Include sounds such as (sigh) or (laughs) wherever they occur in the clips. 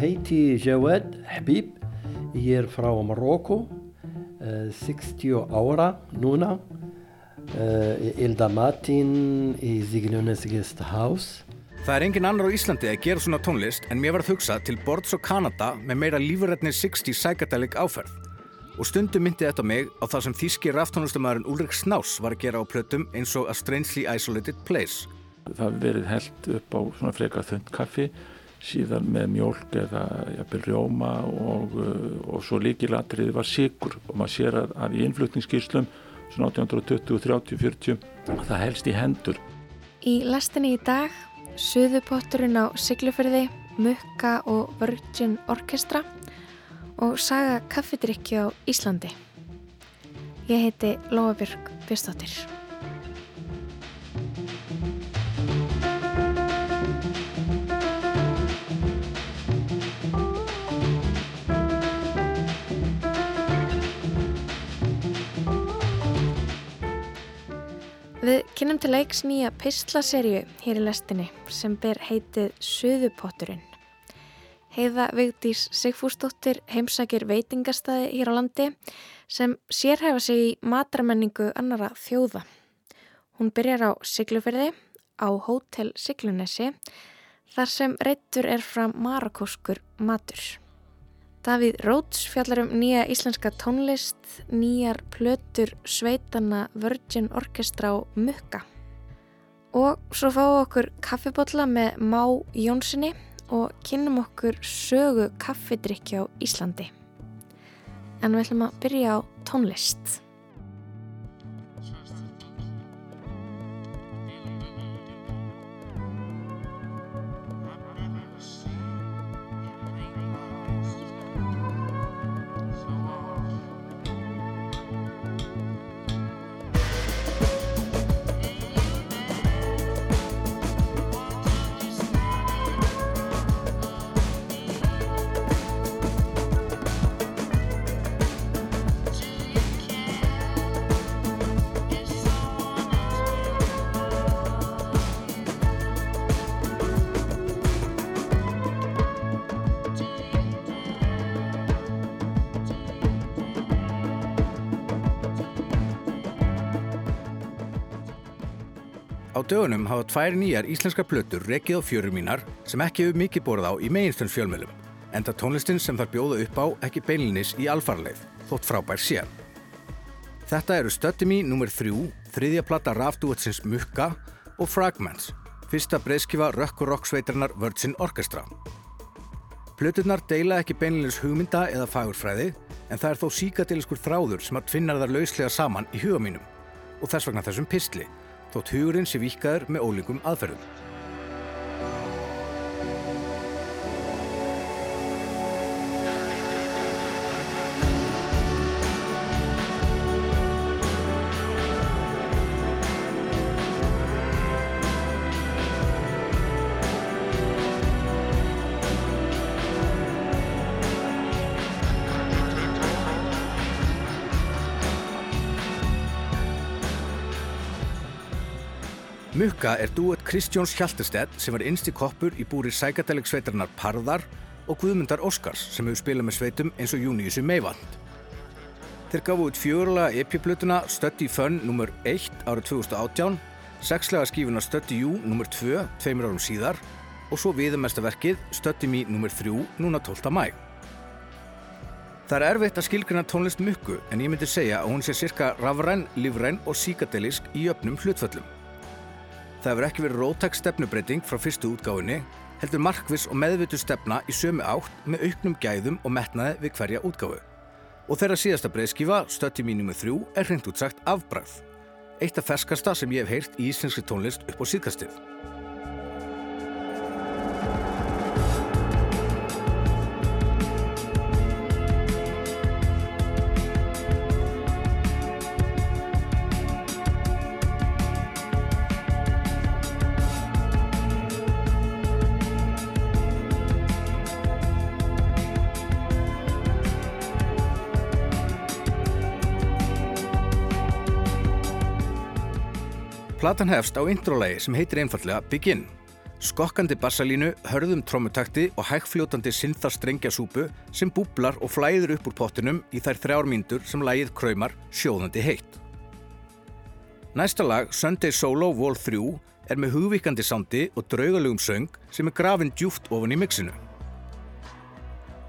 Ég heiti Jawad Habib, ég er frá Marokko, uh, 60 ára núna, uh, elda matinn í Siglunes Guest House. Það er engin annar á Íslandi að gera svona tónlist en mér var að hugsa til Bords og Kanada með meira lífurrætni 60 psychedelic áferð. Og stundum myndi þetta mig á það sem þýski raftónlistamæðurinn Ulrik Snás var að gera á plötum eins og A Strangely Isolated Place. Það verið held upp á svona frekar þund kaffi síðan með mjölk eða jafnvel rjóma og, og svo líkilatriði var sigur og maður sér að, að í innflutningsskýrslum svona 1820, 30, 40 það helst í hendur. Í lastinni í dag Suðupotturinn á Siglufyrði, Mukka og Virgin Orkestra og saga kaffidrykju á Íslandi. Ég heiti Lóabjörg Björnstóttir. Við kynum til leiks nýja pislaserju hér í lestinni sem ber heitið Suðupotturinn. Heiða Vigdís Sigfúsdóttir heimsækir veitingastæði hér á landi sem sérhæfa sig í matramenningu annara þjóða. Hún byrjar á Siglufyrði, á Hótel Siglunesi, þar sem reyttur er fram marakóskur matur. Davíð Róts fjallar um nýja íslenska tónlist, nýjar plötur sveitana Virgin Orkestra og Mukka. Og svo fáum okkur kaffibotla með Má Jónssoni og kynum okkur sögu kaffidrykja á Íslandi. En við ætlum að byrja á tónlist. Dögunum hafa tvær nýjar íslenska plötur rekið á fjörum mínar sem ekki hefur mikið borð á í meginstönd fjölmjölum, enda tónlistin sem þar bjóða upp á ekki beilinnis í alfarleið, þótt frábær sér. Þetta eru Stöttimi nr. 3, þriðja platta rafdúetsins Mukka og Fragments, fyrsta breyðskifa rökk og rocksveitarnar Virgin Orchestra. Plöturnar deila ekki beilinnis hugmynda eða fagurfræði, en það er þó síkatiliskur þráður sem að tvinnar þar lauslega saman í huga mínum og þess vegna þessum pistli þótt hugurinn sé vikaður með ólíkum aðferðum. Mukka er duett Kristjóns Hjaltestedt sem var innst í koppur í búri sækadælik sveitarnar Parðar og Guðmundar Óskars sem hefur spilað með sveitum eins og Júniussi Meivand. Þeir gafu út fjörlega epiplutuna Study Fun nr. 1 árið 2018, sexlega skífuna Study You nr. 2 tveimur árum síðar og svo viðamestaverkið Study Me nr. 3 núna 12. mæg. Það er erfitt að skilgrina tónlist mukku en ég myndi segja að hún sé cirka rafræn, lífræn og síkadelisk í öfnum hlutföllum. Það hefur ekki verið rótæk stefnubreiting frá fyrstu útgáfinni, heldur markvis og meðvitu stefna í sömu átt með auknum gæðum og metnaði við hverja útgáfu. Og þeirra síðasta breyðskifa, stötti mínum með þrjú, er hreint útsagt afbræð. Eitt af ferskasta sem ég hef heyrt í íslenski tónlist upp á síðkastið. Platan hefst á introlagi sem heitir einfallega Begin skokkandi bassalínu, hörðum trómutakti og hægfljótandi synþarstrengjasúpu sem búblar og flæður upp úr pottinum í þær þrjármíndur sem lægið kræmar sjóðandi heitt. Næsta lag, Sunday Solo Vol 3, er með hugvíkandi sándi og draugalugum söng sem er grafin djúft ofan í mixinu.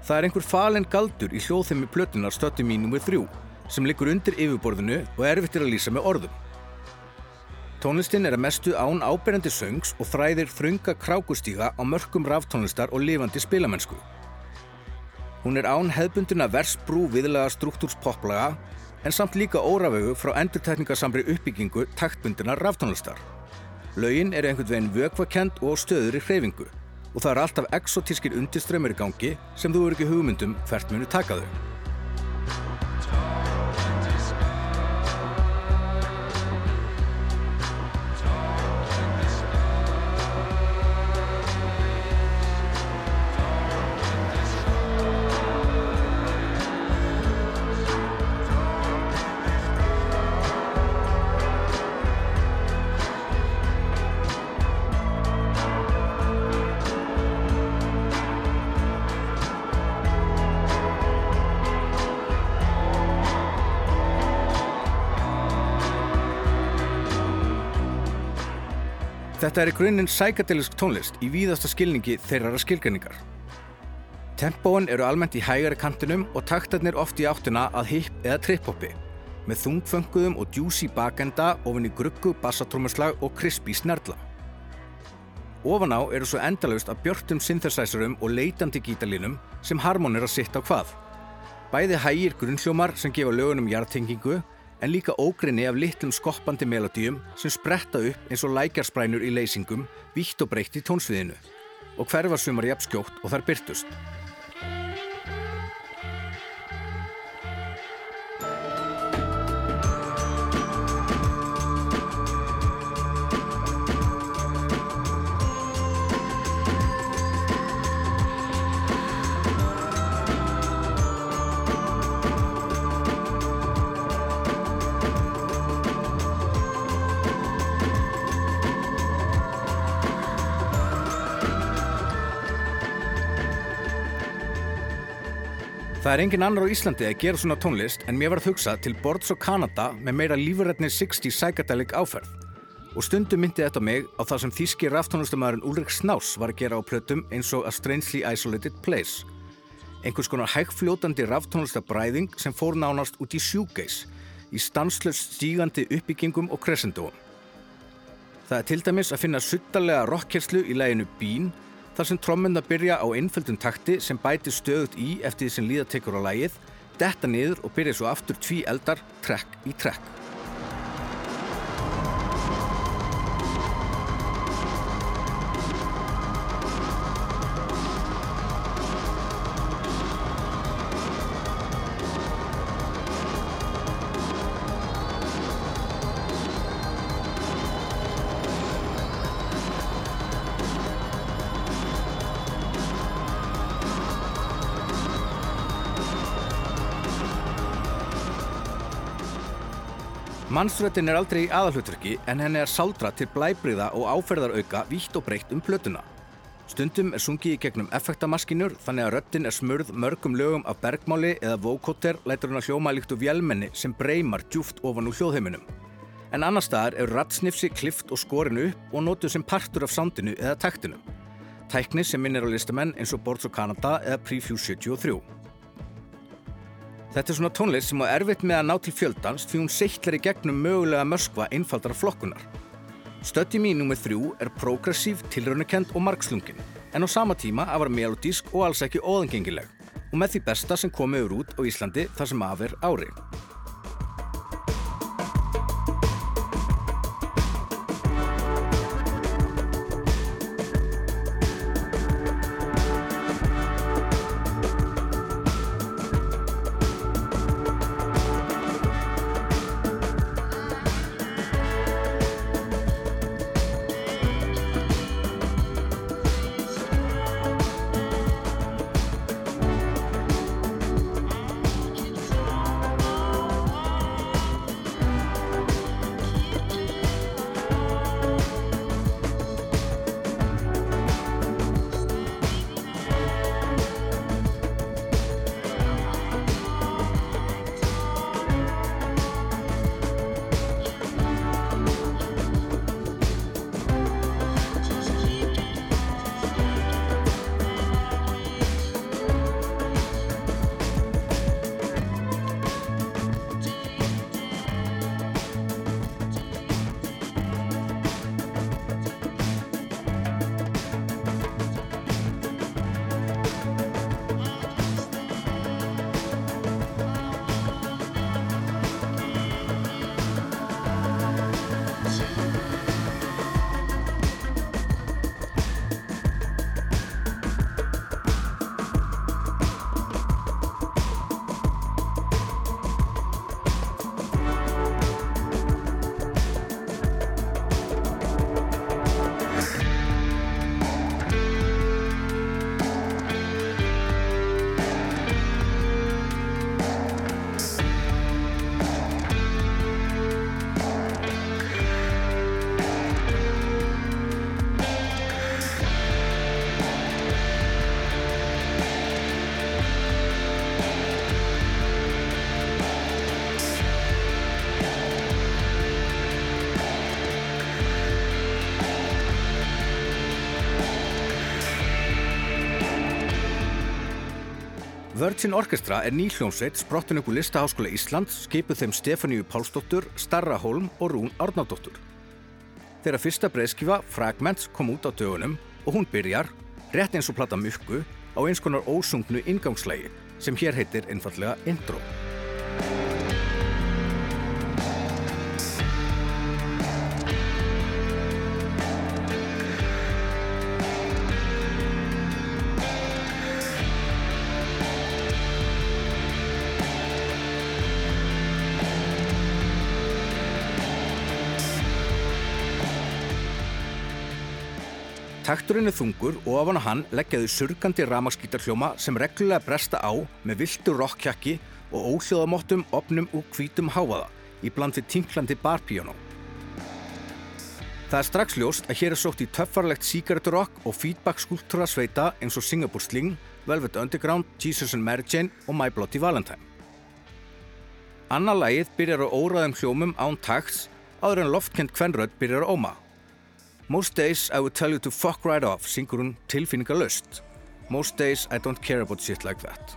Það er einhver falen galdur í hljóðþemmi plötunar stöttum í nr. 3 sem liggur undir yfirborðinu og erfittir að lýsa með orðum. Tónlistin er að mestu án áberandi söngs og þræðir þrunga krákustíga á mörgum ráftónlistar og lifandi spilamennsku. Hún er án hefbundina versbrú viðlega struktúrs poplaga en samt líka órafögu frá endurtekningarsamri uppbyggingu taktbundina ráftónlistar. Laugin er einhvern veginn vökvakend og stöður í hreyfingu og það er alltaf exotískir undirströymur í gangi sem þú eru ekki hugmyndum hvert munu taka þau. Þetta er í grunninn sækadelisk tónlist í víðasta skilningi þeirrara skilgrinningar. Tempóin eru almennt í hægari kantinum og taktarnir oft í áttuna að hip eða trip-hopi með þungfönguðum og djúsi bakenda ofin í gruggu bassatrómurslag og krispi snerla. Ofan á eru svo endalaust að björntum synthesizerum og leitandi gítalínum sem harmonir að sitta á hvað. Bæði hægir grunnhljómar sem gefa lögunum hjartengingu en líka ógrinni af litlum skoppandi melodíum sem spretta upp eins og lækjarsprænu í leysingum vítt og breytt í tónsviðinu og hverfa sumar jafn skjótt og þar byrtust. Það er engin annar á Íslandi að gera svona tónlist en mér var að hugsa til Bords og Kanada með meira lífurrætni 60 psychedelic áferð. Og stundum myndi þetta mig á það sem þýski raftónlistamæðurinn Ulrik Snás var að gera á plötum eins og A Strangely Isolated Place. Einhvers konar hægfljótandi raftónlistabræðing sem fór nánast út í sjúgeis, í stanslöst stígandi uppbyggingum og crescendóum. Það er til dæmis að finna suttalega rockkerslu í læginu Bean þar sem trommenda byrja á einföldun takti sem bæti stöðut í eftir því sem líða tekur á lægið, detta niður og byrja svo aftur tví eldar, trekk í trekk. Mannsröttin er aldrei í aðalhutverki en henni er saldra til blæbriða og áferðarauka vítt og breytt um plötuna. Stundum er sungið í gegnum effektamaskinur þannig að röttin er smurð mörgum lögum af bergmáli eða vókóter lætur hún að hljóma líkt úr vjelmenni sem breymar djúft ofan úr hljóðheiminum. En annar staðar er rattsnifsi klift og skorinu og nótuð sem partur af sándinu eða taktinu. Tækni sem minnir á listamenn eins og Boards of Canada eða Prefuse 73. Þetta er svona tónlist sem á erfitt með að ná til fjöldans því hún seittlar í gegnum mögulega mörskva einfaldara flokkunar. Stötti mín nr. 3 er progressív, tilraunakend og margslungin en á sama tíma vera melodísk og alls ekki óðengengileg og með því besta sem komiður út á Íslandi þar sem af er ári. Virgin Orchestra er ný hljómsveit sprottin upp úr Listaháskóla Íslands skipuð þeim Stefáníu Pálsdóttur, Starra Holm og Rún Árnádóttur. Þeirra fyrsta breyðskifa, Fragments, kom út á dögunum og hún byrjar, rétt eins og platta mykku, á eins konar ósungnu ingangslægi sem hér heitir einfallega Intro. Takturinn er þungur og af hann að hann leggjaðu surgandi ramaskítarhljóma sem reglulega bresta á með viltu rockkjakki og óhljóðamottum, opnum og hvítum háaða í bland við tinklandi barpíjónó. Það er strax ljóst að hér er sótt í töffarlegt síkareturrock og feedback skúltúra sveita eins og Singapore Sling, Velvet Underground, Jesus and Mary Jane og My Bloody Valentine. Anna lagið byrjar á óraðum hljómum án takts áður en loftkend kvenrödd byrjar á óma. Most days I would tell you to fuck right off, syngur hún tilfinningalöst. Most days I don't care about shit like that.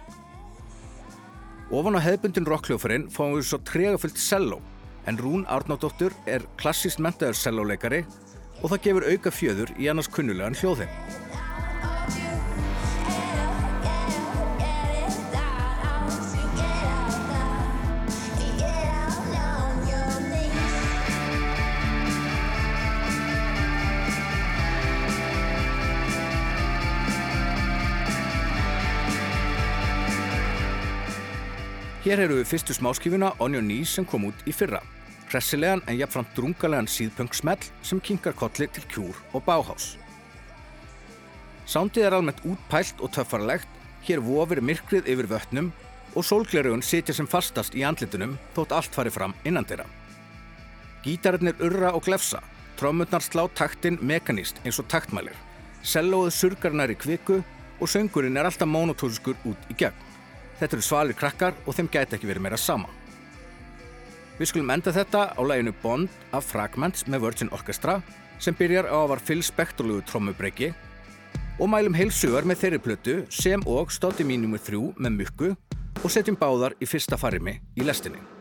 Ofan á hefðbundin rockljófarinn fáum við svo tregafullt cello, en Rún Árnádóttur er klassíst mentaður celloleikari og það gefur auka fjöður í annars kunnulegan hljóðheim. Hér eru við fyrstu smáskifuna On Your Knees sem kom út í fyrra. Hressilegan en jafnframt drungalegan síðpöngsmell sem kinkar kolli til kjúr og báhás. Sándið er almennt útpælt og töffarlegt, hér vofir myrkrið yfir vötnum og sólglerugun sitja sem fastast í andlitunum þótt allt fari fram innan þeirra. Gítarinnir urra og glefsa, trómmunnar slá taktinn mekanist eins og taktmælir, sellóðu surgarnar í kviku og söngurinn er alltaf monotóriskur út í gegn. Þetta eru svalir krakkar og þeim gæti ekki verið meira sama. Við skulum enda þetta á læginu Bond af Fragments með Virgin Orchestra sem byrjar á að var Phil Spectorlugu trommubreiki og mælum heilsugar með þeirri plötu sem og stóti mínumur þrjú með mykku og setjum báðar í fyrsta farimi í lestinni.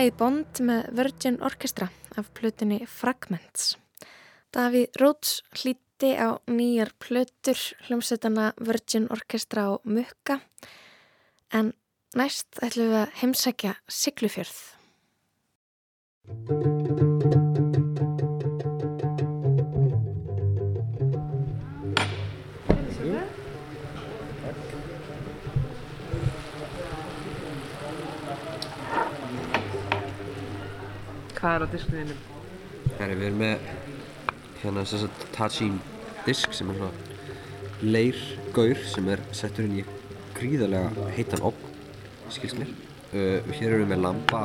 Lagi Bond með Virgin Orchestra af plutinni Fragments. Davíð Róts hlíti á nýjar plötur hljómsveitana Virgin Orchestra á Mukka en næst ætlum við að heimsækja Siglufjörð. Hvað er á diskniðinum? Herri, við erum með hérna þess að Tajin disk sem er svona leirgaur sem er settur inn í gríðarlega heitan opn, skilst mér. Uh, hér erum við með lamba,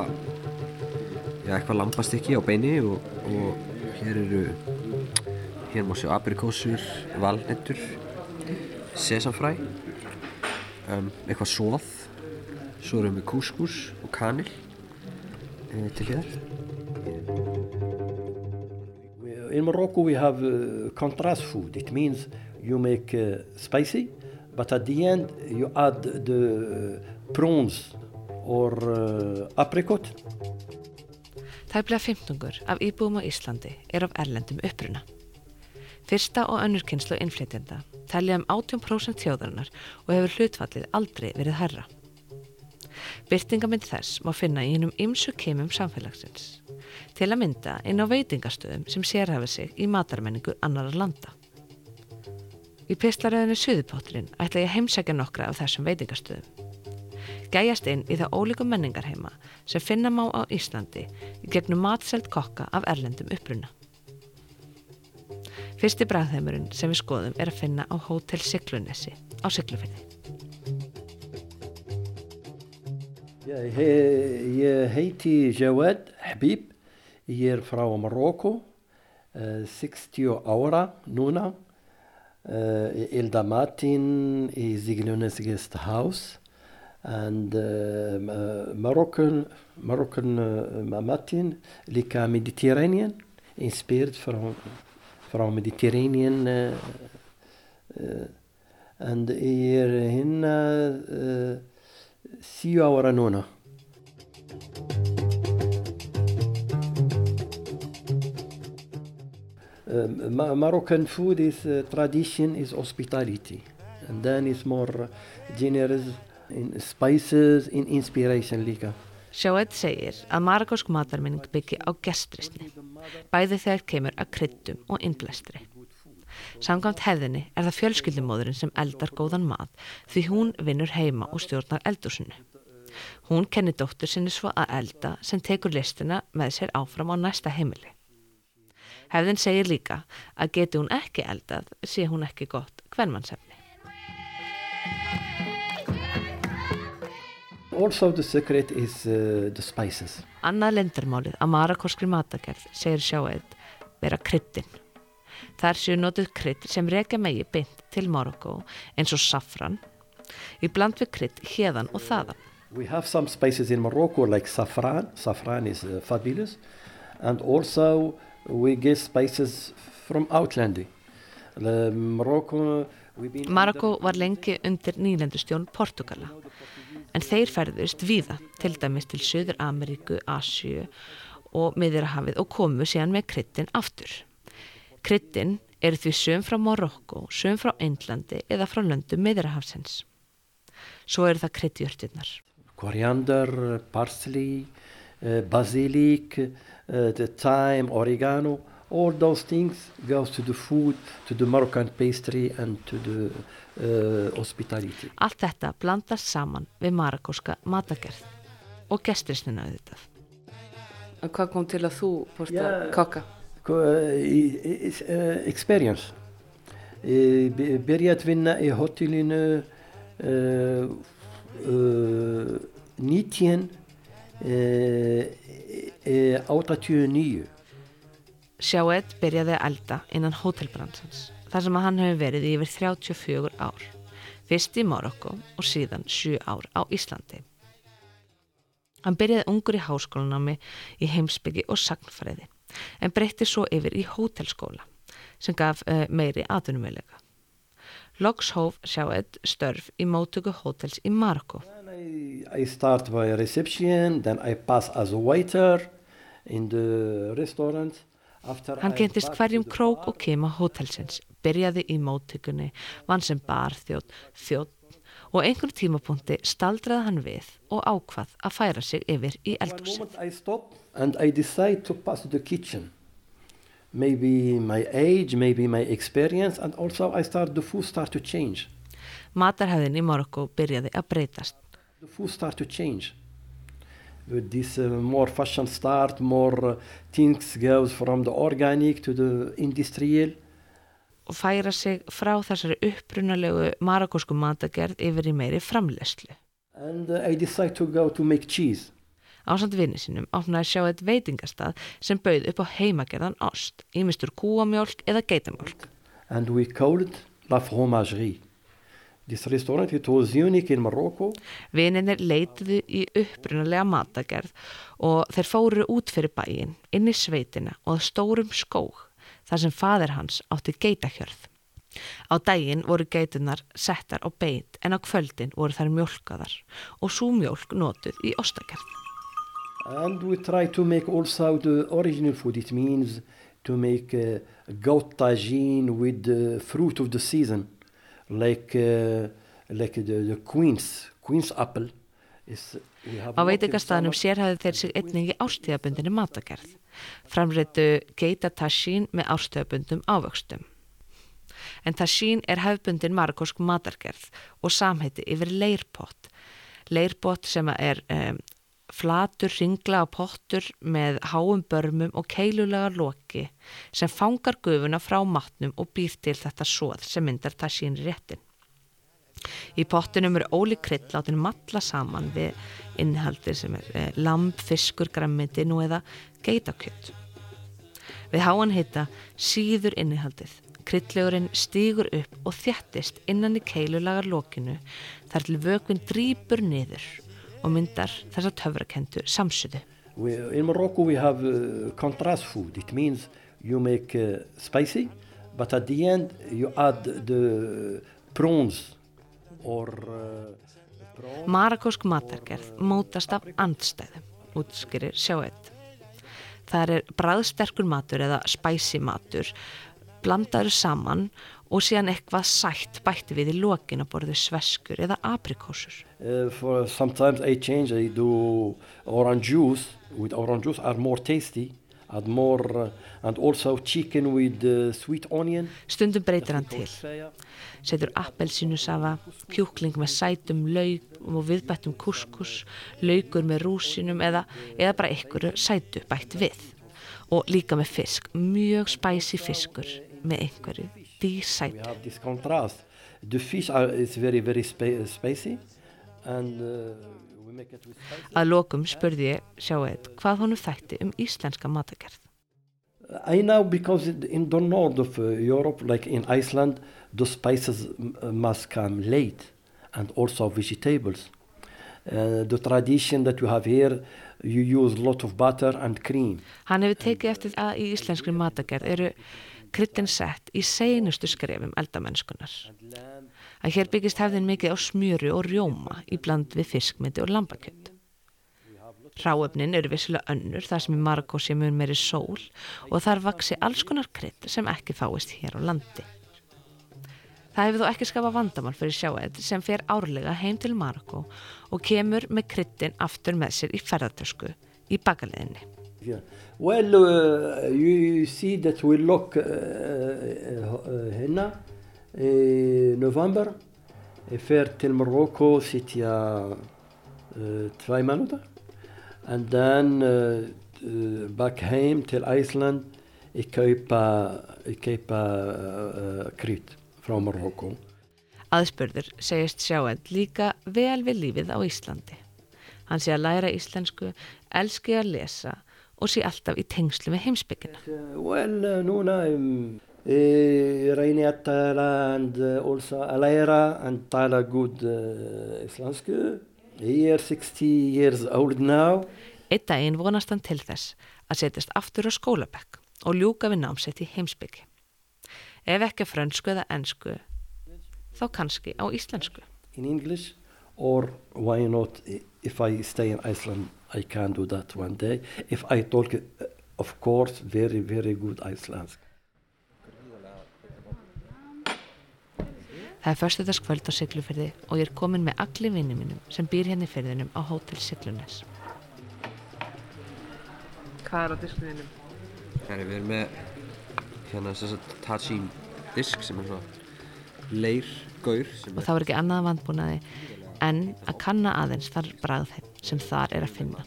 já eitthvað lambastykki á beini og, og hér eru, hér má sjá aprikósur, valnettur, sesamfræ, um, eitthvað svoð, svo erum við kúskús og kanil uh, til hér. In Morocco, we have uh, contrast food. It means you make uh, spicy, but at the end you add the prawns or uh, apricot. Tæplega 15 af íbúum á Íslandi er af erlendum uppruna. Fyrsta og önnur kynslu innflytjanda telja um 18% þjóðarinnar og hefur hlutfallið aldrei verið herra. Byrtingamind þess má finna í hennum ymsu kemum samfélagsins til að mynda inn á veitingastöðum sem sérhafa sig í matarmenningu annara landa. Í pislaröðinu Suðupotturinn ætla ég að heimsækja nokkra af þessum veitingastöðum. Gæjast inn í það ólíku menningarheima sem finna má á Íslandi í gegnum matselt kokka af erlendum uppruna. Fyrsti bræðheimurinn sem við skoðum er að finna á Hótel Siglunessi á he- ég heiti Jawad Habib, ég er frá Marokko, uh, 60 ára núna, uh, í elda matinn í Ziglunes Guest House and uh, uh, Moroccan, Moroccan uh, matinn líka Mediterranean, inspired from, from Mediterranean uh, uh, and ég er hérna uh, Ma- Moroccan food is uh, tradition is hospitality, and then it's more generous in spices, in inspiration líka. Sjáett segir að marakósk matarminning byggi á gestrisni, bæði þegar kemur að kryddum og innblæstri. Samkvæmt hefðinni er það fjölskyldumóðurinn sem eldar góðan mat því hún vinnur heima og stjórnar eldúsinu. Hún kennir dóttur sinni svo að elda sem tekur listina með sér áfram á næsta heimili. Hefðin segir líka að geti hún ekki eldað sé hún ekki gott hvernmannsefni. Also the secret is uh, the spices. Annað lendarmálið að marakóskri matagerð segir sjáið vera kryddin. Þar séu notuð krydd sem reka megi beint til Marokko eins og safran, í bland við krydd hérðan og þaðan. We have some spices in Morocco like saffron. Saffron is uh, fabulous, and also Marokko var lengi undir nýlendustjón Portugala, en þeir ferðust víða, til dæmis til Suður Ameríku, Asju og Miðurahafið og komu síðan með kryddin aftur. Kryddin eru því söm frá Marokko, söm frá Einlandi eða frá löndum Miðurahafsins. Svo eru það kryddjörtinnar. coriander, parsley, uh, basilic, uh, the thyme, oregano. All those things goes to the food, to the Moroccan pastry, and to the uh, hospitality. Allt þetta blandast saman við marakóska matagerð og gestrisnina auðvitað. En hvað kom til að þú Já. að kokka? Co- uh, uh, experience. Uh, b- byrjat vinna í hotellinu uh, uh, 19 uh, uh, 89. Sjáett byrjaði að elda innan hótelbrandsans þar sem að hann hefur verið í yfir 34 ár. Fyrst í Marokko og síðan 7 ár á Íslandi. Hann byrjaði ungur í háskólanámi í heimsbyggi og sagnfræði en breytti svo yfir í hótelskóla sem gaf uh, meiri atvinnumöðlega. Loks hóf Sjáett störf í mótöku hótels í Marokko. I start by reception, then I pass as a waiter Hann back hverjum krók og kema hótelsins, byrjaði í móttökunni, vann sem barþjótt, þjótt og einhvern tímapunkti staldraði hann við og ákvað að færa sig yfir í eldhúsið. Matarhæðin í Marokko byrjaði að breytast. The food start to change. With this uh, more fashion start, more uh, things goes from the organic to the industrial. og færa sig frá þessari upprunalegu marakosku matagerð yfir í meiri framlegslu. And uh, I decide to go to make cheese. Ásand vinni sínum opnaði sjá eitt veitingastað sem bauð upp á heimagerðan ost, ímistur kúamjólk eða geitamjólk. And we call it La Fromagerie. Vininir leituðu í upprunalega matagerð og þeir fóru út fyrir bæin, inn í sveitina og stórum skóg, þar sem fadir hans átti geitakjörð. Á daginn voru geitunar settar á beit en á kvöldin voru þær mjólkaðar og svo mjólk notuð í ostagerð. And we try to make also the original food. It means to make uh, goat tagine with the fruit of the season, like uh, like the, the queen's queen's apple. Is, Á not in veitingastæðanum summer. sérhæðu þeir sig einnig í ástíðabundinni matagerð. Framreitu geita tashin með ástíðabundum ávöxtum. En tashin er hefbundin markosk matargerð og samheiti yfir leirpott. Leirpott sem er um, flatur ringla á pottur með háum börmum og keilulega loki sem fangar gufuna frá matnum og býr til þetta svoð sem myndar tashin réttin. Í pottinum er ólík krydd látin matla saman við innihaldið sem er eh, lamb, fiskur, grammiti nú eða geitakjöt. Við háan heita síður innihaldið. Kryddlegurinn stígur upp og þjættist innan í keilulagar lokinu þar til vökvinn drýpur niður og myndar þessa töfrakendu samsuðu. We, in Morocco, we have uh, contrast food. It means you make uh, spicy, but at the end you add the prawns or uh. Marakósk matargerð mótast af andstæðum, útskýrir sjáett. Það er bræðsterkur matur eða spæsi matur, blandaður saman og síðan eitthvað sætt bætti við í lokin að borðu sveskur eða aprikósur. Uh, for sometimes I change. I do orange juice. With orange juice are more tasty, add more, uh, and also chicken with uh, sweet onion. Stundum breytir hann til, setur appelsinusafa, kjúkling með sætum lauk og viðbættum kuskus, laukur með rúsinum eða, eða bara einhverju sætu bætt við. Og líka með fisk, mjög spæsi fiskur með einhverju Very, very spa- spicy, and uh, we make it with spicy. Að lokum spurði ég sjáuð hvað honum þætti um íslenska matagerð. I know because in the north of uh, Europe, like in Iceland, the spices uh, must come late, and also vegetables. Uh, the tradition that you have here, you use a lot of butter and cream. Hann hefur tekið eftir að í íslenskri matagerð eru kryddin sett í seinustu skrefum eldamennskunar. Að hér byggist hefðin mikið á smjöru og rjóma í bland við fiskmyndi og lambakjönd. Ráefnin eru vissilega önnur þar sem í sé mun meiri sól og þar vaksi alls konar krydd sem ekki fáist hér á landi. Það hefur þó ekki skapa vandamál fyrir sjáið sem fer árlega heim til Marokko og kemur með kryddin aftur með sér í ferðartösku í bakaleðinni. Yeah. Well, uh, you see that we look uh, uh, هنا uh, November fer til Marokko sitja uh, två månader and then uh, uh, back home till Iceland jag köpa, jag köpa uh, krydd från Marokko. Aðspurður segist sjáend líka vel við lífið á Íslandi. Hann sé að læra íslensku, elski að lesa og sé alltaf í tengslu með heimsbyggina. Uh, well, uh, Nuna, um, uh, Reini att tala and uh, also Alaira and tala good uh, islamsku. He is 60 years old now. Eitt daginn vonast hann til þess að setjast aftur á skólabekk og ljúka við námsett í heimsbyggi. Ef ekki á frönsku eða ensku, þá kannski á íslensku. in English or why not if I stay in Iceland, I can do that one day. If I talk, uh, of course, very, very good Icelandic. Það er förstudagskvöld á Siglufyrði og ég er komin með allir vinni mínum sem býr hérna í fyrðinum á Hótel Siglunes. Hvað er á diskniðinum? Herri, við erum með hérna þess að Tajin disk sem er svona leir gaur sem Og þá er ekki annað vandbúnaði en að kanna aðeins þar bragðheim sem þar er að finna.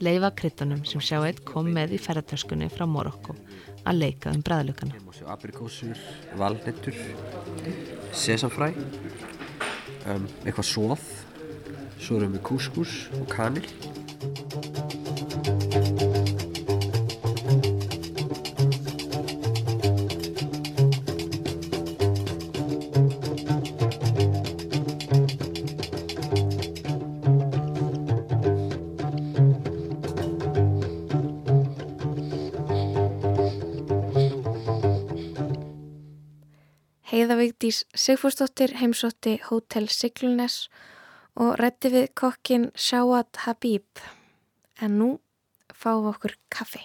Leifa kryttunum sem sjá eitt kom með í ferðartöskunni frá Morokko að leika um bræðlugana. Við má sjá aprikósur, valnettur, sesamfræ, um, eitthvað soð, svo erum við kúskús og kanil. Heiða Vigdís Sigfúrsdóttir heimsótti Hótel Siglunes og rætti við kokkin Shawat Habib. En nú fáum við okkur kaffi.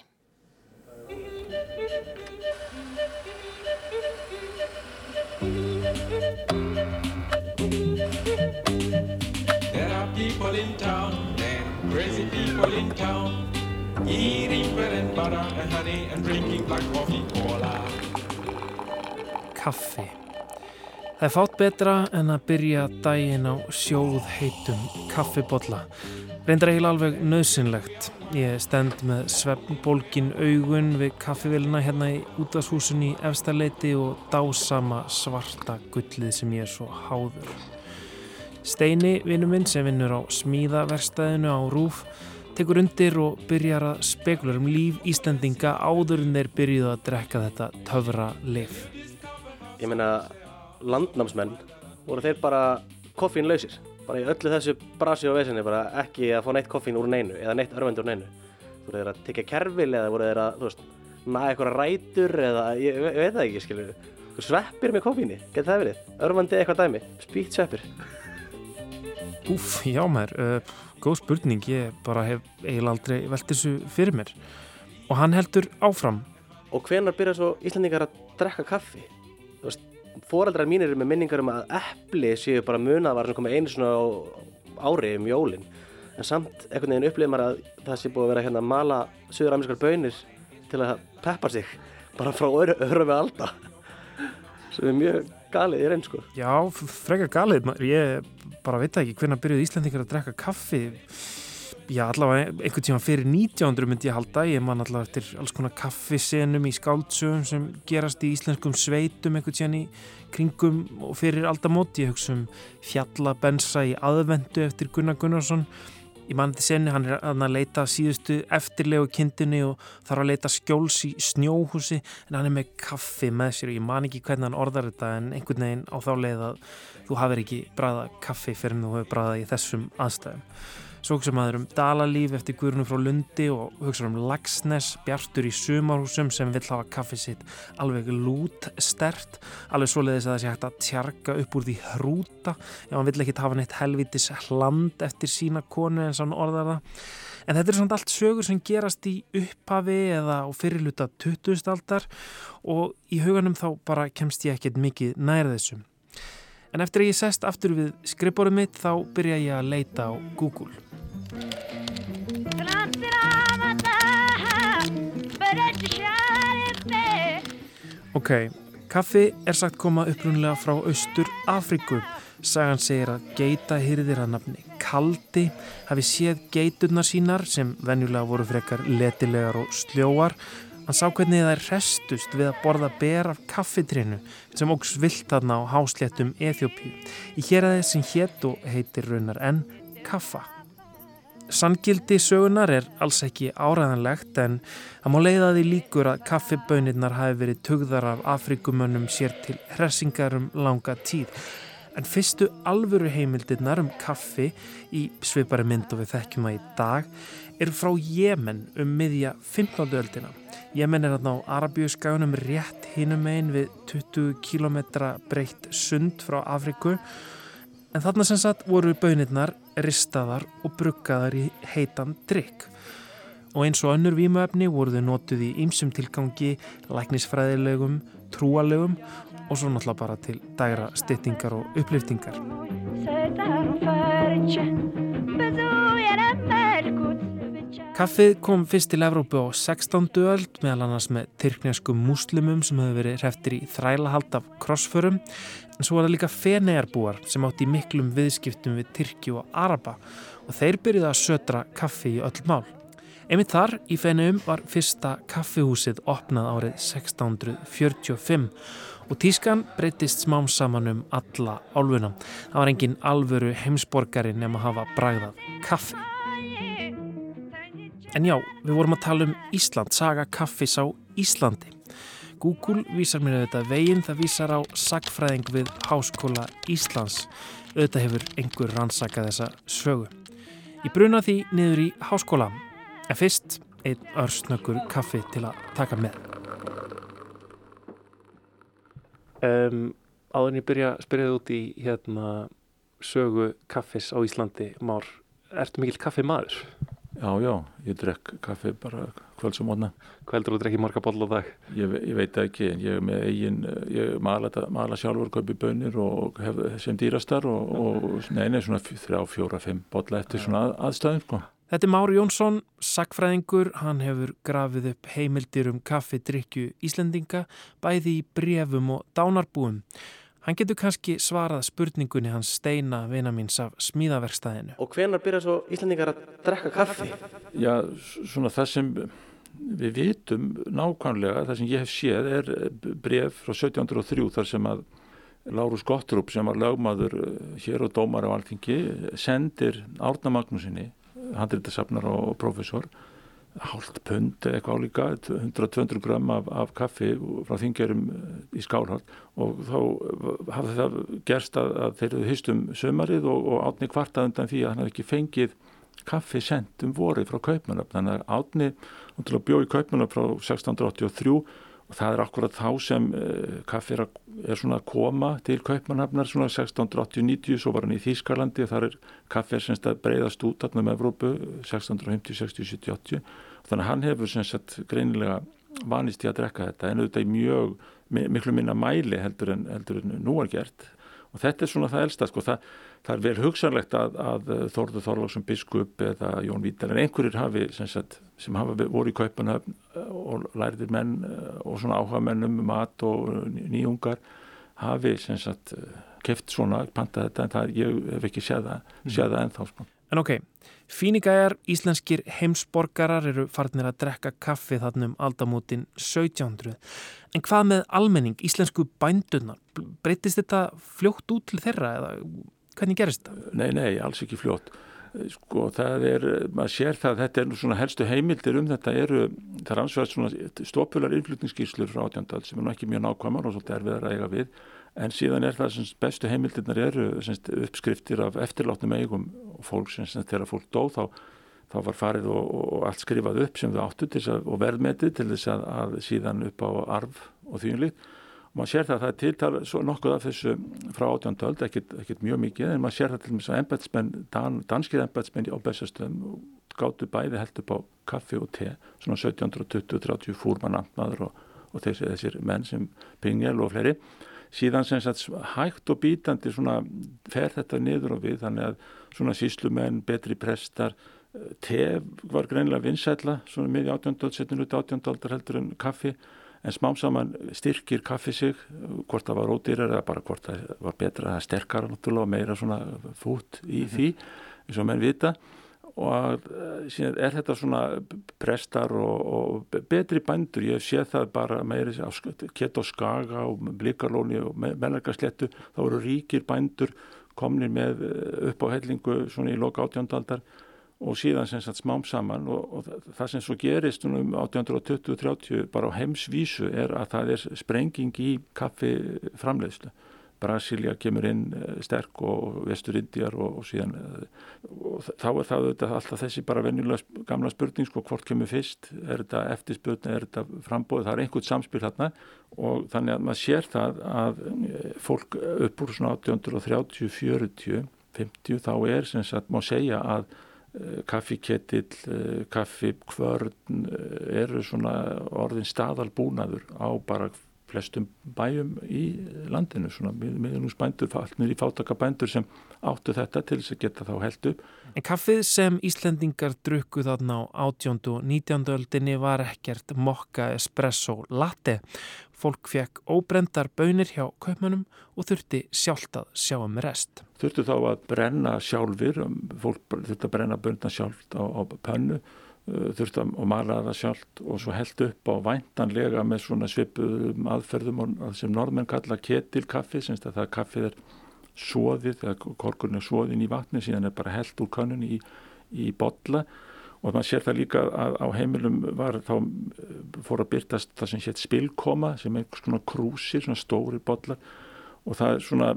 There are people in town, and crazy people in town, eating bread and butter and honey and drinking black coffee cola. Kaffi. Það er fátt betra en að byrja daginn á sjóð heitum kaffibotla. Reyndar eiginlega alveg nöðsynlegt. Ég stend með svefnbólgin augun við kaffivélina hérna í útashúsun í efstaleiti og dásama svarta gullið sem ég er svo háður. Steini, vinnu minn sem vinnur á smíðaverstaðinu á Rúf, tekur undir og byrjar að spekulur um líf Íslandinga áður en þeir byrjuðu að drekka þetta töfra lif. ég meina landnámsmenn voru þeir bara koffínlausir bara í öllu þessu brasi og vesinni bara ekki að fá neitt koffín úr neinu eða neitt örvendur úr neinu. Voru þeir að tekja kerfil eða voru þeir að þú veist, naga eitthvað rætur eða ég, ég veit það ekki skilur sveppir með koffíni, getur það verið? Örvandi eitthvað dæmi, spýtt sveppir. (laughs) Úf, já maður, uh, góð spurning, ég bara hef eiginlega aldrei velt þessu fyrir mér. Og hann heldur áfram. og hvenar byrja svo Íslandingar að drekka kaffi? Þú veist, foreldrar mínir eru með minningar um að epli séu bara munaðvar sem koma einu svona á ári um jólin. En samt einhvern veginn upplifir maður að það sé búið að vera hérna að mala söður-amerískar bönir til að peppa sig bara frá öru, öru við alda. Sem er mjög galið í reyn sko. Já, frekar galið, ég bara veit ekki hvernig byrjuðu Íslandingar að drekka kaffi. Já, allavega einhvern tíma fyrir 1900 myndi ég halda, ég man allavega eftir alls konar kaffisenum í skáldsögum sem gerast í íslenskum sveitum einhvern tíðan í kringum og fyrir aldamót, ég hugsa um fjallabensa í aðvendu eftir Gunnar Gunnarsson. Ég man þetta senni, hann er að leita síðustu eftirlegu kindinni og þarf að leita skjóls í snjóhúsi en hann er með kaffi með sér og ég man ekki hvernig hann orðar þetta en einhvern veginn á þá leið að þú hafir ekki bræða kaffi fyrir en. Svo hugsa maður um dalalíf eftir Guðrunum frá Lundi og hugsa um Lagsnes, Bjartur í sumarhúsum sem vill hafa kaffi sitt alveg lút stert, alveg svoleiðis að það sé hægt að tjarga upp úr því hrúta ef hann vill ekki hafa neitt helvitis hland eftir sína konu hann orðar það. En þetta er svona allt sögur sem gerast í upphafi eða á fyrirluta 20. aldar og í huganum þá bara kemst ég ekkert mikið nær þessum. En eftir að ég sest aftur við skrifborum mitt þá byrja ég að leita á Google. Ok, kaffi er sagt koma upprunlega frá Austur Afríku. Sagan segir að geita hyrðir að nafni Kaldi hafi séð geiturnar sínar sem venjulega voru frekar letilegar og sljóar. Hann sá hvernig þær restust við að borða ber af kaffitrénu sem ógs vilt þarna á hásléttum Eþjópi. Í hér aðeins sem hétt og heitir raunar enn kaffa. Sanngildi sögunar er alls ekki áræðanlegt en það má leiða því líkur að kaffibönirnar hafi verið tugðar af Afrikumönnum sér til hressingar um langa tíð. En fyrstu alvöru heimildirnar um kaffi í svipari mynd og við þekkjum það í dag eru frá Jemen um miðja 15. öldina. Jemen er þarna á Arabíuskagunum rétt hinum einn við 20 km breytt sund frá Afriku En þarna sem sagt voru bönirnar ristaðar og bruggaðar í heitan drikk. Og eins og önnur vímuefni voru þau notuð í ýmsum tilgangi, læknisfræðilegum, trúalegum og svo náttúrulega bara til dægra styttingar og upplýftingar. Kaffið kom fyrst til Evrópu á 16. öld meðal annars með tyrkneskum muslimum sem hefur verið hreftir í þrælahald af krossförum en svo var það líka fenearbúar sem átti miklum viðskiptum við Tyrki og Araba og þeir byrjuði að södra kaffi í öll mál. Einmitt þar í feneum var fyrsta kaffihúsið opnað árið 1645 og tískan breytist smám saman um alla álfuna. Það var engin alvöru heimsborgari nema að hafa bragðað kaffi. En já, við vorum að tala um Ísland, saga kaffis á Íslandi. Google vísar mér auðvitað veginn, það vísar á sagfræðing við Háskóla Íslands. Auðvitað hefur einhver rannsakað þessa sögu. Ég bruna því niður í háskóla, en fyrst einn örsnöggur kaffi til að taka með. Um, áður en ég byrja að spyrja út í hérna, sögu kaffis á Íslandi, Már, ertu mikill kaffi maður? Já, já, ég drekk kaffi bara kvölds og mótna. Hveldur þú drekki marga boll á dag? Ég, ég veit ekki, en ég er með eigin, ég mala, mala sjálfur, kaupi bönir og hef sem dýrastar og, og neina, svona þrjá, fjóra, fimm bolla eftir svona að, aðstæðum, sko. Þetta er Mári Jónsson, sagfræðingur, hann hefur grafið upp heimildir um kaffidrykju Íslendinga, bæði í brefum og dánarbúum. Hann getur kannski svarað spurningunni hans steina vina míns af smíðaverkstæðinu. Og hvenar byrja svo Íslandingar að drekka kaffi? Já, svona það sem við vitum nákvæmlega, það sem ég hef séð er bref frá 1703 þar sem að Lárus Gottrup sem var lögmaður hér og dómar á alþingi sendir Árna Magnúsinni, handreitasafnar og profesor hálft pund eða eitthvað álíka 100-200 gram af, af kaffi frá þingjörum í skálhald og þá hafði það gerst að, að þeir eru hystum sömarið og, og átni kvartað undan því að hann hafði ekki fengið kaffi sendt um vorið frá Kaupmannöfn þannig að átni bjóði Kaupmannöfn frá 1683 og það er akkurat þá sem uh, kaffi er, er svona að koma til Kaupmannhafnar svona 1680-90 svo var hann í Þýskalandi og þar er kaffi er semst að breyðast út allir með Evrópu 1650, 60, 70, 80 og þannig að hann hefur semst greinilega vanist í að drekka þetta en auðvitað í mjög miklu minna mæli heldur en, heldur en nú er gert og þetta er svona það elsta sko það það er vel hugsanlegt að, að Þórður Þorlóksson biskup eða Jón Vítar en einhverjir hafi sem, sagt, sem hafa voru í kaupanöfn og læriðir menn og svona áhuga menn um mat og nýjungar hafi sem sagt keft svona, panta þetta en það, ég hef ekki séð það, séð það ennþá sko. En ok, fíningæjar íslenskir heimsborgarar eru farnir að drekka kaffi þarna um aldamótin 1700 en hvað með almenning, íslensku bændunar breytist þetta fljótt út til þeirra eða hvernig gerist það? Nei, nei, alls ekki fljótt. Sko það er, maður sér það þetta er svona helstu heimildir um þetta eru, það er ansvægt svona stópular innflutningsskýrslur frá átjandal sem er nú ekki mjög nákvæmar og svolítið erfiðar að eiga við en síðan er það sem bestu heimildirnar eru semst, uppskriftir af eftirláttum eigum og fólk sem þegar fólk dó þá, þá var farið og, og allt skrifað upp sem þau áttu að, og verðmetið til þess að, að síðan upp á arf og þýjunlíkt maður sér það að það er tiltal svo nokkuð af þessu frá átjöndaöld, ekkert, mjög mikið en maður sér það til og með svo embætsmenn dan, danskið embætsmenn á bestastöðum gáttu bæði held upp á kaffi og te svona 1720-30 fúrmann amtmaður og, og þessi, þessir menn sem Pingel og fleiri síðan sem sagt hægt og bítandi svona fer þetta niður og við þannig að svona síslumenn, betri prestar te var greinlega vinsætla svona miði átjöndöld, setjum út átjöndöldar heldur en kaffi en smám saman styrkir kaffi sig hvort það var ódýrar eða bara hvort það var betra, er sterkara náttúrulega og meira svona fút í því eins og menn vita og síðan er þetta svona prestar og, og betri bændur, ég sé það bara meiri kett og skaga og blikarlóni og menningarslettu þá eru ríkir bændur komnir með upp á hellingu svona í loka átjóndaldar og síðan sem sagt smám saman og, og það sem svo gerist um 1820-30 bara á heimsvísu er að það er sprenging í kaffi framleiðslu Brasilia kemur inn uh, sterk og vestur Indiar og, og síðan og þá er það auðvitað alltaf þessi bara venjulega gamla spurning sko hvort kemur fyrst, er þetta eftirspurning, er þetta frambóð, það er einhvert samspil hérna og þannig að maður sér það að fólk upp úr svona 1830, 40, 50 þá er sem sagt má segja að kaffikettill, kaffikvörn eru svona orðin staðalbúnaður á bara flestum bæjum í landinu svona miðlungsbændur, með í fátakabændur sem áttu þetta til þess að geta þá held upp. En kaffið sem Íslendingar drukku þarna á 18. og 19. öldinni var ekkert mokka espresso latte. Fólk fekk óbrendar bönir hjá kaupmannum og þurfti sjálft að sjá um rest. Þurftu þá að brenna sjálfur, fólk þurfti að brenna bönna sjálft á, á pönnu Uh, þurfti að mala það sjálft og svo held upp á væntanlega með svona svipuðum aðferðum sem norðmenn kalla ketilkaffi að það kaffið er svoðið eða korkurinn er svoðin í vatni síðan er bara held úr kannun í, í botla og maður sér það líka að á heimilum var þá uh, fór að byrtast það sem hétt spilkoma sem er svona krúsir, svona stóri botlar og það er svona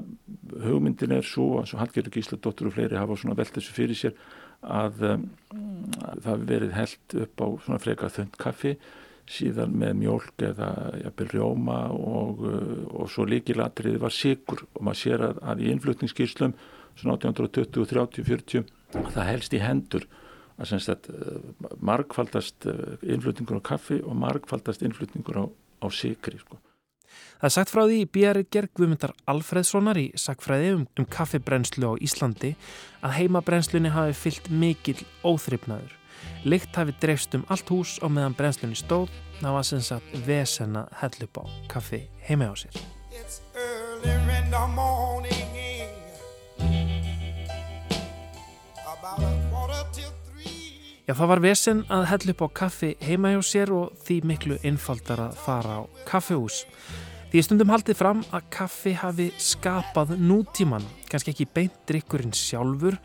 hugmyndin er svo, eins og Hallgerður Gísladóttur og fleiri hafa svona velt þessu fyrir sér að um, það verið held upp á svona freka þund kaffi síðan með mjölk eða jafnvel rjóma og, uh, og svo líkilatriði var sigur og maður sér að, að í innflutningsskýrslum svona 1820, 30, 40 það helst í hendur að semst að uh, margfaldast uh, innflutningur á kaffi og margfaldast innflutningur á, á sigri sko. Það er sagt frá því í Björger Guðmyndar Alfreðssonar í sagfræði um, um kaffibrennslu á Íslandi að heimabrennslunni hafi fyllt mikill óþryfnaður. Lykt hafi dreifst um allt hús og meðan brennslunni stóð það var sem sagt vesen að hell upp á kaffi heima á sér. Já, það var vesen að hell upp á kaffi heima hjá sér og því miklu einfaldar að fara á kaffihús. Því stundum haldið fram að kaffi hafi skapað nútíman, kannski ekki beint drikkurinn sjálfur,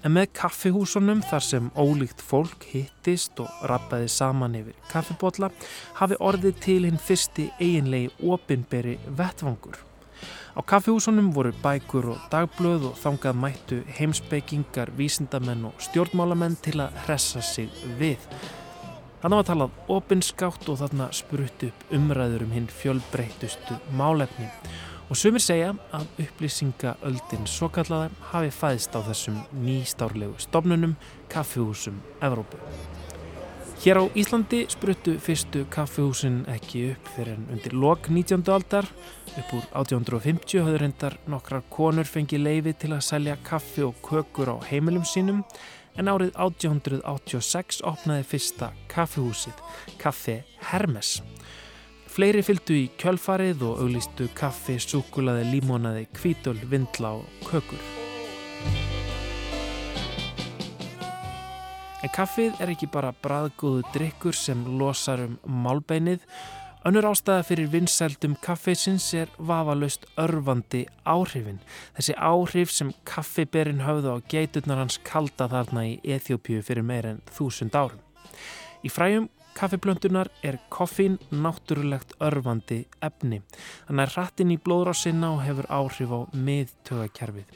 en með kaffihúsunum þar sem ólíkt fólk hittist og rappaði saman yfir kaffibotla hafi orðið til hinn fyrsti eiginlegi opinberi vettvangur. Á kaffihúsunum voru bækur og dagblöð og þangað mættu heimsbyggingar, vísindamenn og stjórnmálamenn til að hressa sig við. Þannig var talað opinskátt og þarna sprutt upp umræður um hinn fjölbreytustu málefni og sumir segja að upplýsingaöldin svo kallaða hafi fæðst á þessum nýstárlegu stofnunum kaffihúsum Evrópu. Hér á Íslandi spruttu fyrstu kaffihúsin ekki upp fyrir en undir lok 19. aldar. Upp úr 1850 höfður hendar nokkrar konur fengið leifi til að selja kaffi og kökur á heimilum sínum en árið 1886 opnaði fyrsta kaffihúsið, Kaffi Hermes. Fleiri fylgdu í kjölfarið og auglistu kaffi, súkulaði, límonaði, kvítul, vindla og kökur. En kaffið er ekki bara bræðgóðu drikkur sem losar um málbeinið, Önnur ástæða fyrir vinsældum kaffeisins er vafalaust örfandi áhrifin. Þessi áhrif sem kaffiberinn höfðu á geiturnar hans kalda þarna í Eþjópiu fyrir meir en þúsund árum. Í fræjum kaffiblöndunar er koffín náttúrulegt örfandi efni. Þannig að rattin í blóðrásinna og hefur áhrif á miðtögakerfið.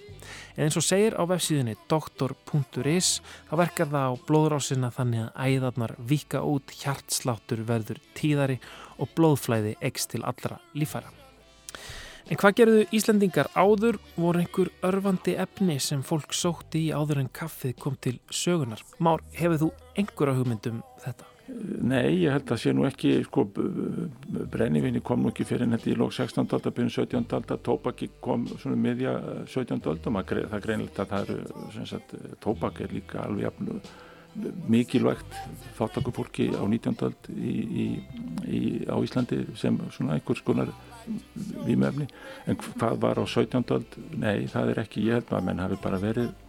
En eins og segir á vefsíðinni doktor.is þá verkar það á blóðrásinna þannig að æðarnar vika út hjartsláttur verður tíðari og blóðflæði ekst til allra lífæra. En hvað gerðu Íslandingar áður voru einhver örfandi efni sem fólk sótti í áður en kaffið kom til sögunar? Már, hefur þú einhverja hugmyndum þetta? Nei, ég held að sé nú ekki, sko, brennivinni kom nú ekki fyrir þetta í lók 16. aldar, byrjun 17. aldar, tópaki kom svona miðja 17. aldar, það er greinilegt að það eru, sem sagt, tópak er líka alveg jafn mikilvægt þáttakufólki á 19. öld í, í, á Íslandi sem svona einhvers konar výmöfni en hvað var á 17. öld? Nei, það er ekki ég held að menn hafi bara verið eh,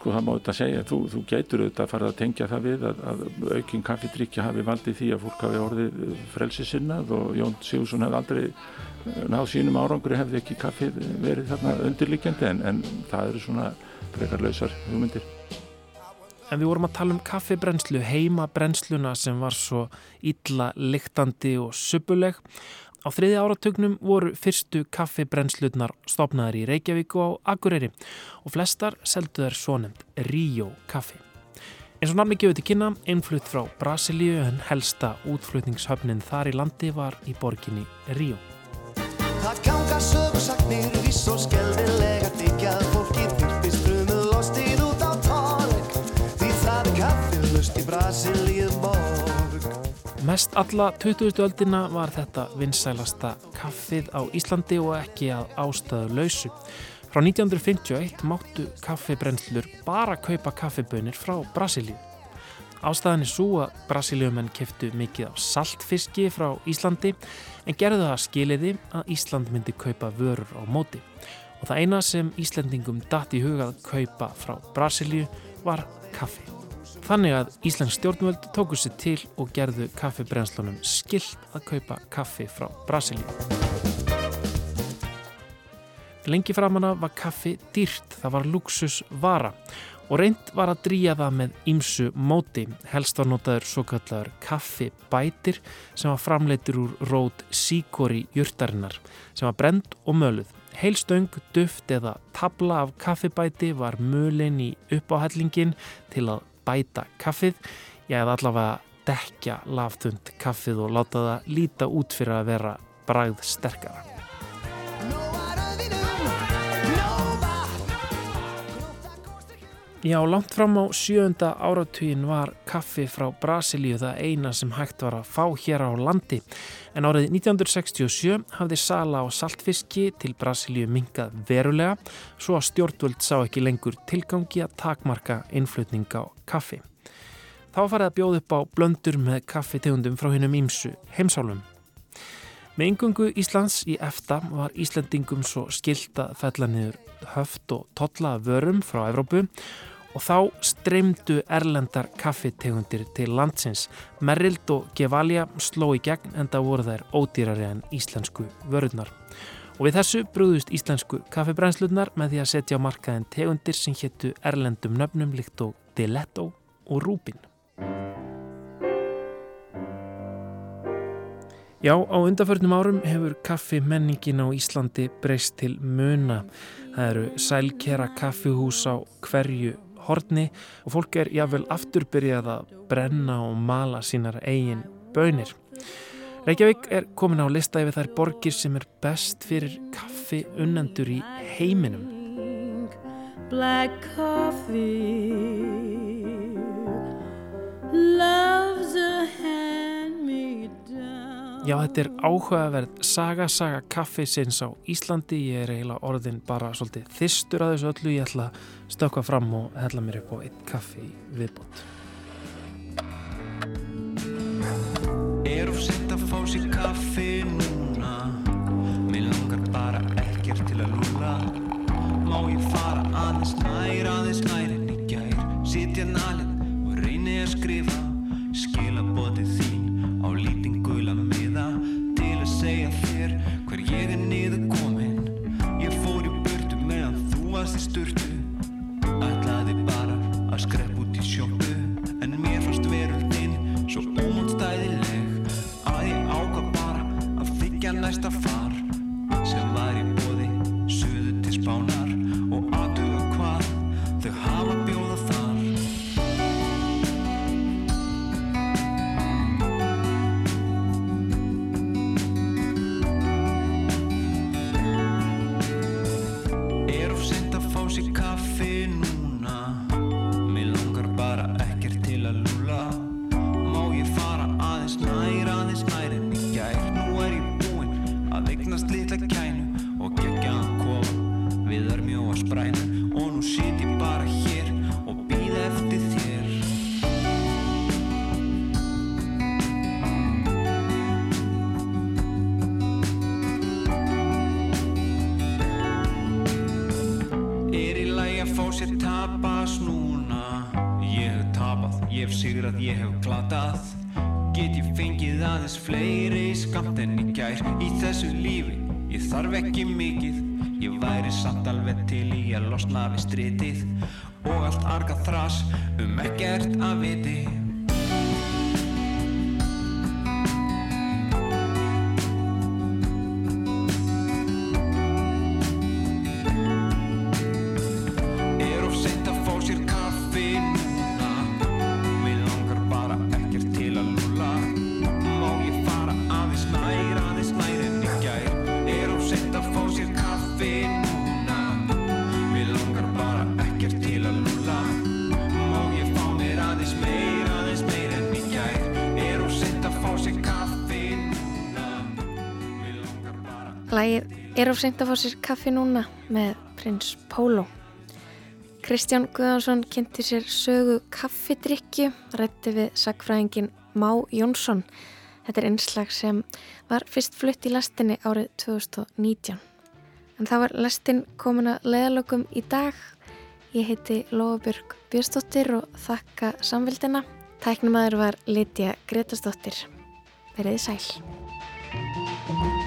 sko það má þetta segja þú, þú getur auðvitað að fara að tengja það við að, að aukinn kaffidrykja hafi valdið því að fólk hafi orðið frelsisinnað og Jón Sigursson hefði aldrei eh, náð sínum árangri hefði ekki kaffið verið þarna undirlikjandi en, en það eru svona frekarlausar hugmyndir En við vorum að tala um kaffibrenslu, heimabrennsluna sem var svo illa lyktandi og suppuleg. Á þriði áratugnum voru fyrstu kaffibrennsluðnar stopnaðar í Reykjavík og á Akureyri og flestar seldu þær svonemt Ríó kaffi. Eins og namni gefið til kynna, innflutt frá Brasilíu en helsta útflutningshöfnin þar í landi var í borginni Ríó. Það ganga sögursagnir viss og skelvilega diggjað fólkið þyrpist frumuð lostið út á tónleik því það er kaffilust í Brasilíu. Mest alla 20. öldina var þetta vinsælasta kaffið á Íslandi og ekki að ástæðu lausu. Frá 1951 máttu kaffibrennslur bara kaupa kaffibönir frá Brasilíu. Ástæðan er svo að Brasilíumenn keftu mikið á saltfiski frá Íslandi en gerðu það skiliði að Ísland myndi kaupa vörur á móti. Og það eina sem Íslandingum datt í hugað kaupa frá Brasilíu var kaffi. Þannig að Íslands stjórnvöld tóku sér til og gerðu kaffibrennslunum skilt að kaupa kaffi frá Brasilíu. Lengi framanna var kaffi dýrt, það var luxusvara og reynd var að drýja það með ímsu móti. Helst var notaður svo kallar kaffibætir sem var framleitur úr rót síkori jurtarinnar sem var brend og möluð. Heilstöng, duft eða tabla af kaffibæti var mölin í uppáhællingin til að bæta kaffið, ég hef allavega dekja laftund kaffið og láta það líta út fyrir að vera bragð sterkara. Já, langt fram á sjönda áratugin var kaffi frá Brasilíu það eina sem hægt var að fá hér á landi. En árið 1967 hafði sala á saltfiski til Brasilíu mingað verulega svo að stjórnvöld sá ekki lengur tilgangi að takmarka innflutning á kaffi. Þá farið að bjóða upp á blöndur með kaffitegundum frá hennum ímsu heimsálum. Með yngungu Íslands í EFTA var Íslandingum svo skilt að fella niður höft og totla vörum frá Evrópu og þá streymdu erlendar kaffitegundir til landsins. Merrild og Gevalia sló í gegn en það voru þær ódýrari en íslensku vörurnar. Og við þessu brúðust íslensku kaffibrænslunar með því að setja á markaðin tegundir sem héttu erlendum nöfnum líkt og Diletto og Rúbin. Já, á undarförnum árum hefur kaffi menningin á Íslandi breyst til muna. Það eru sælkera kaffihús á hverju horni og fólk er jáfnvel afturbyrjað að brenna og mala sínar eigin bönir. Reykjavík er komin á lista yfir þær borgir sem er best fyrir kaffi unnendur í heiminum. Black coffee Loves a hand me down Já, þetta er áhugaverð saga, saga kaffi sinns á Íslandi. Ég er eiginlega orðin bara svolítið þistur að þessu öllu. Ég ætla að stökka fram og hella mér upp á einn kaffi viðbót. Er of sett að fá sér kaffi ég hef sigrað, ég hef glatað. Get ég fengið aðeins fleiri skamt en í gær? Í þessu lífi, ég þarf ekki mikið. Ég væri samt alveg til í að losna við stritið. Og allt arga þras um ekkert að viti er of seint að fá sér kaffi núna með prins Pólo. Kristján Guðansson kynnti sér sögu kaffidrykju, rætti við sagfræðingin Má Jónsson. Þetta er einslag sem var fyrst flutt í lastinni árið 2019. En það var lastin komin að leðalokum í dag. Ég heiti Lofabjörg Björnsdóttir og þakka samvildina. Tæknumæður var Lítiða Gretastóttir. Verðið sæl.